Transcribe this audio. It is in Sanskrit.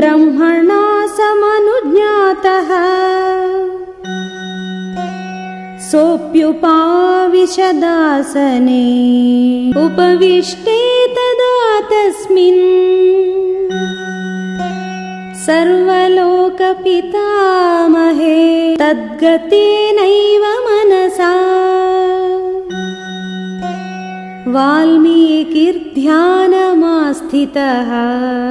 ब्रह्मणा समनुज्ञातः सोऽप्युपाविशदासने उपविष्टे तदा तस्मिन् सर्वलोकपितामहे तद्गतेनैव मनसा। वाल्मीकिर्ध्यानमास्थितः।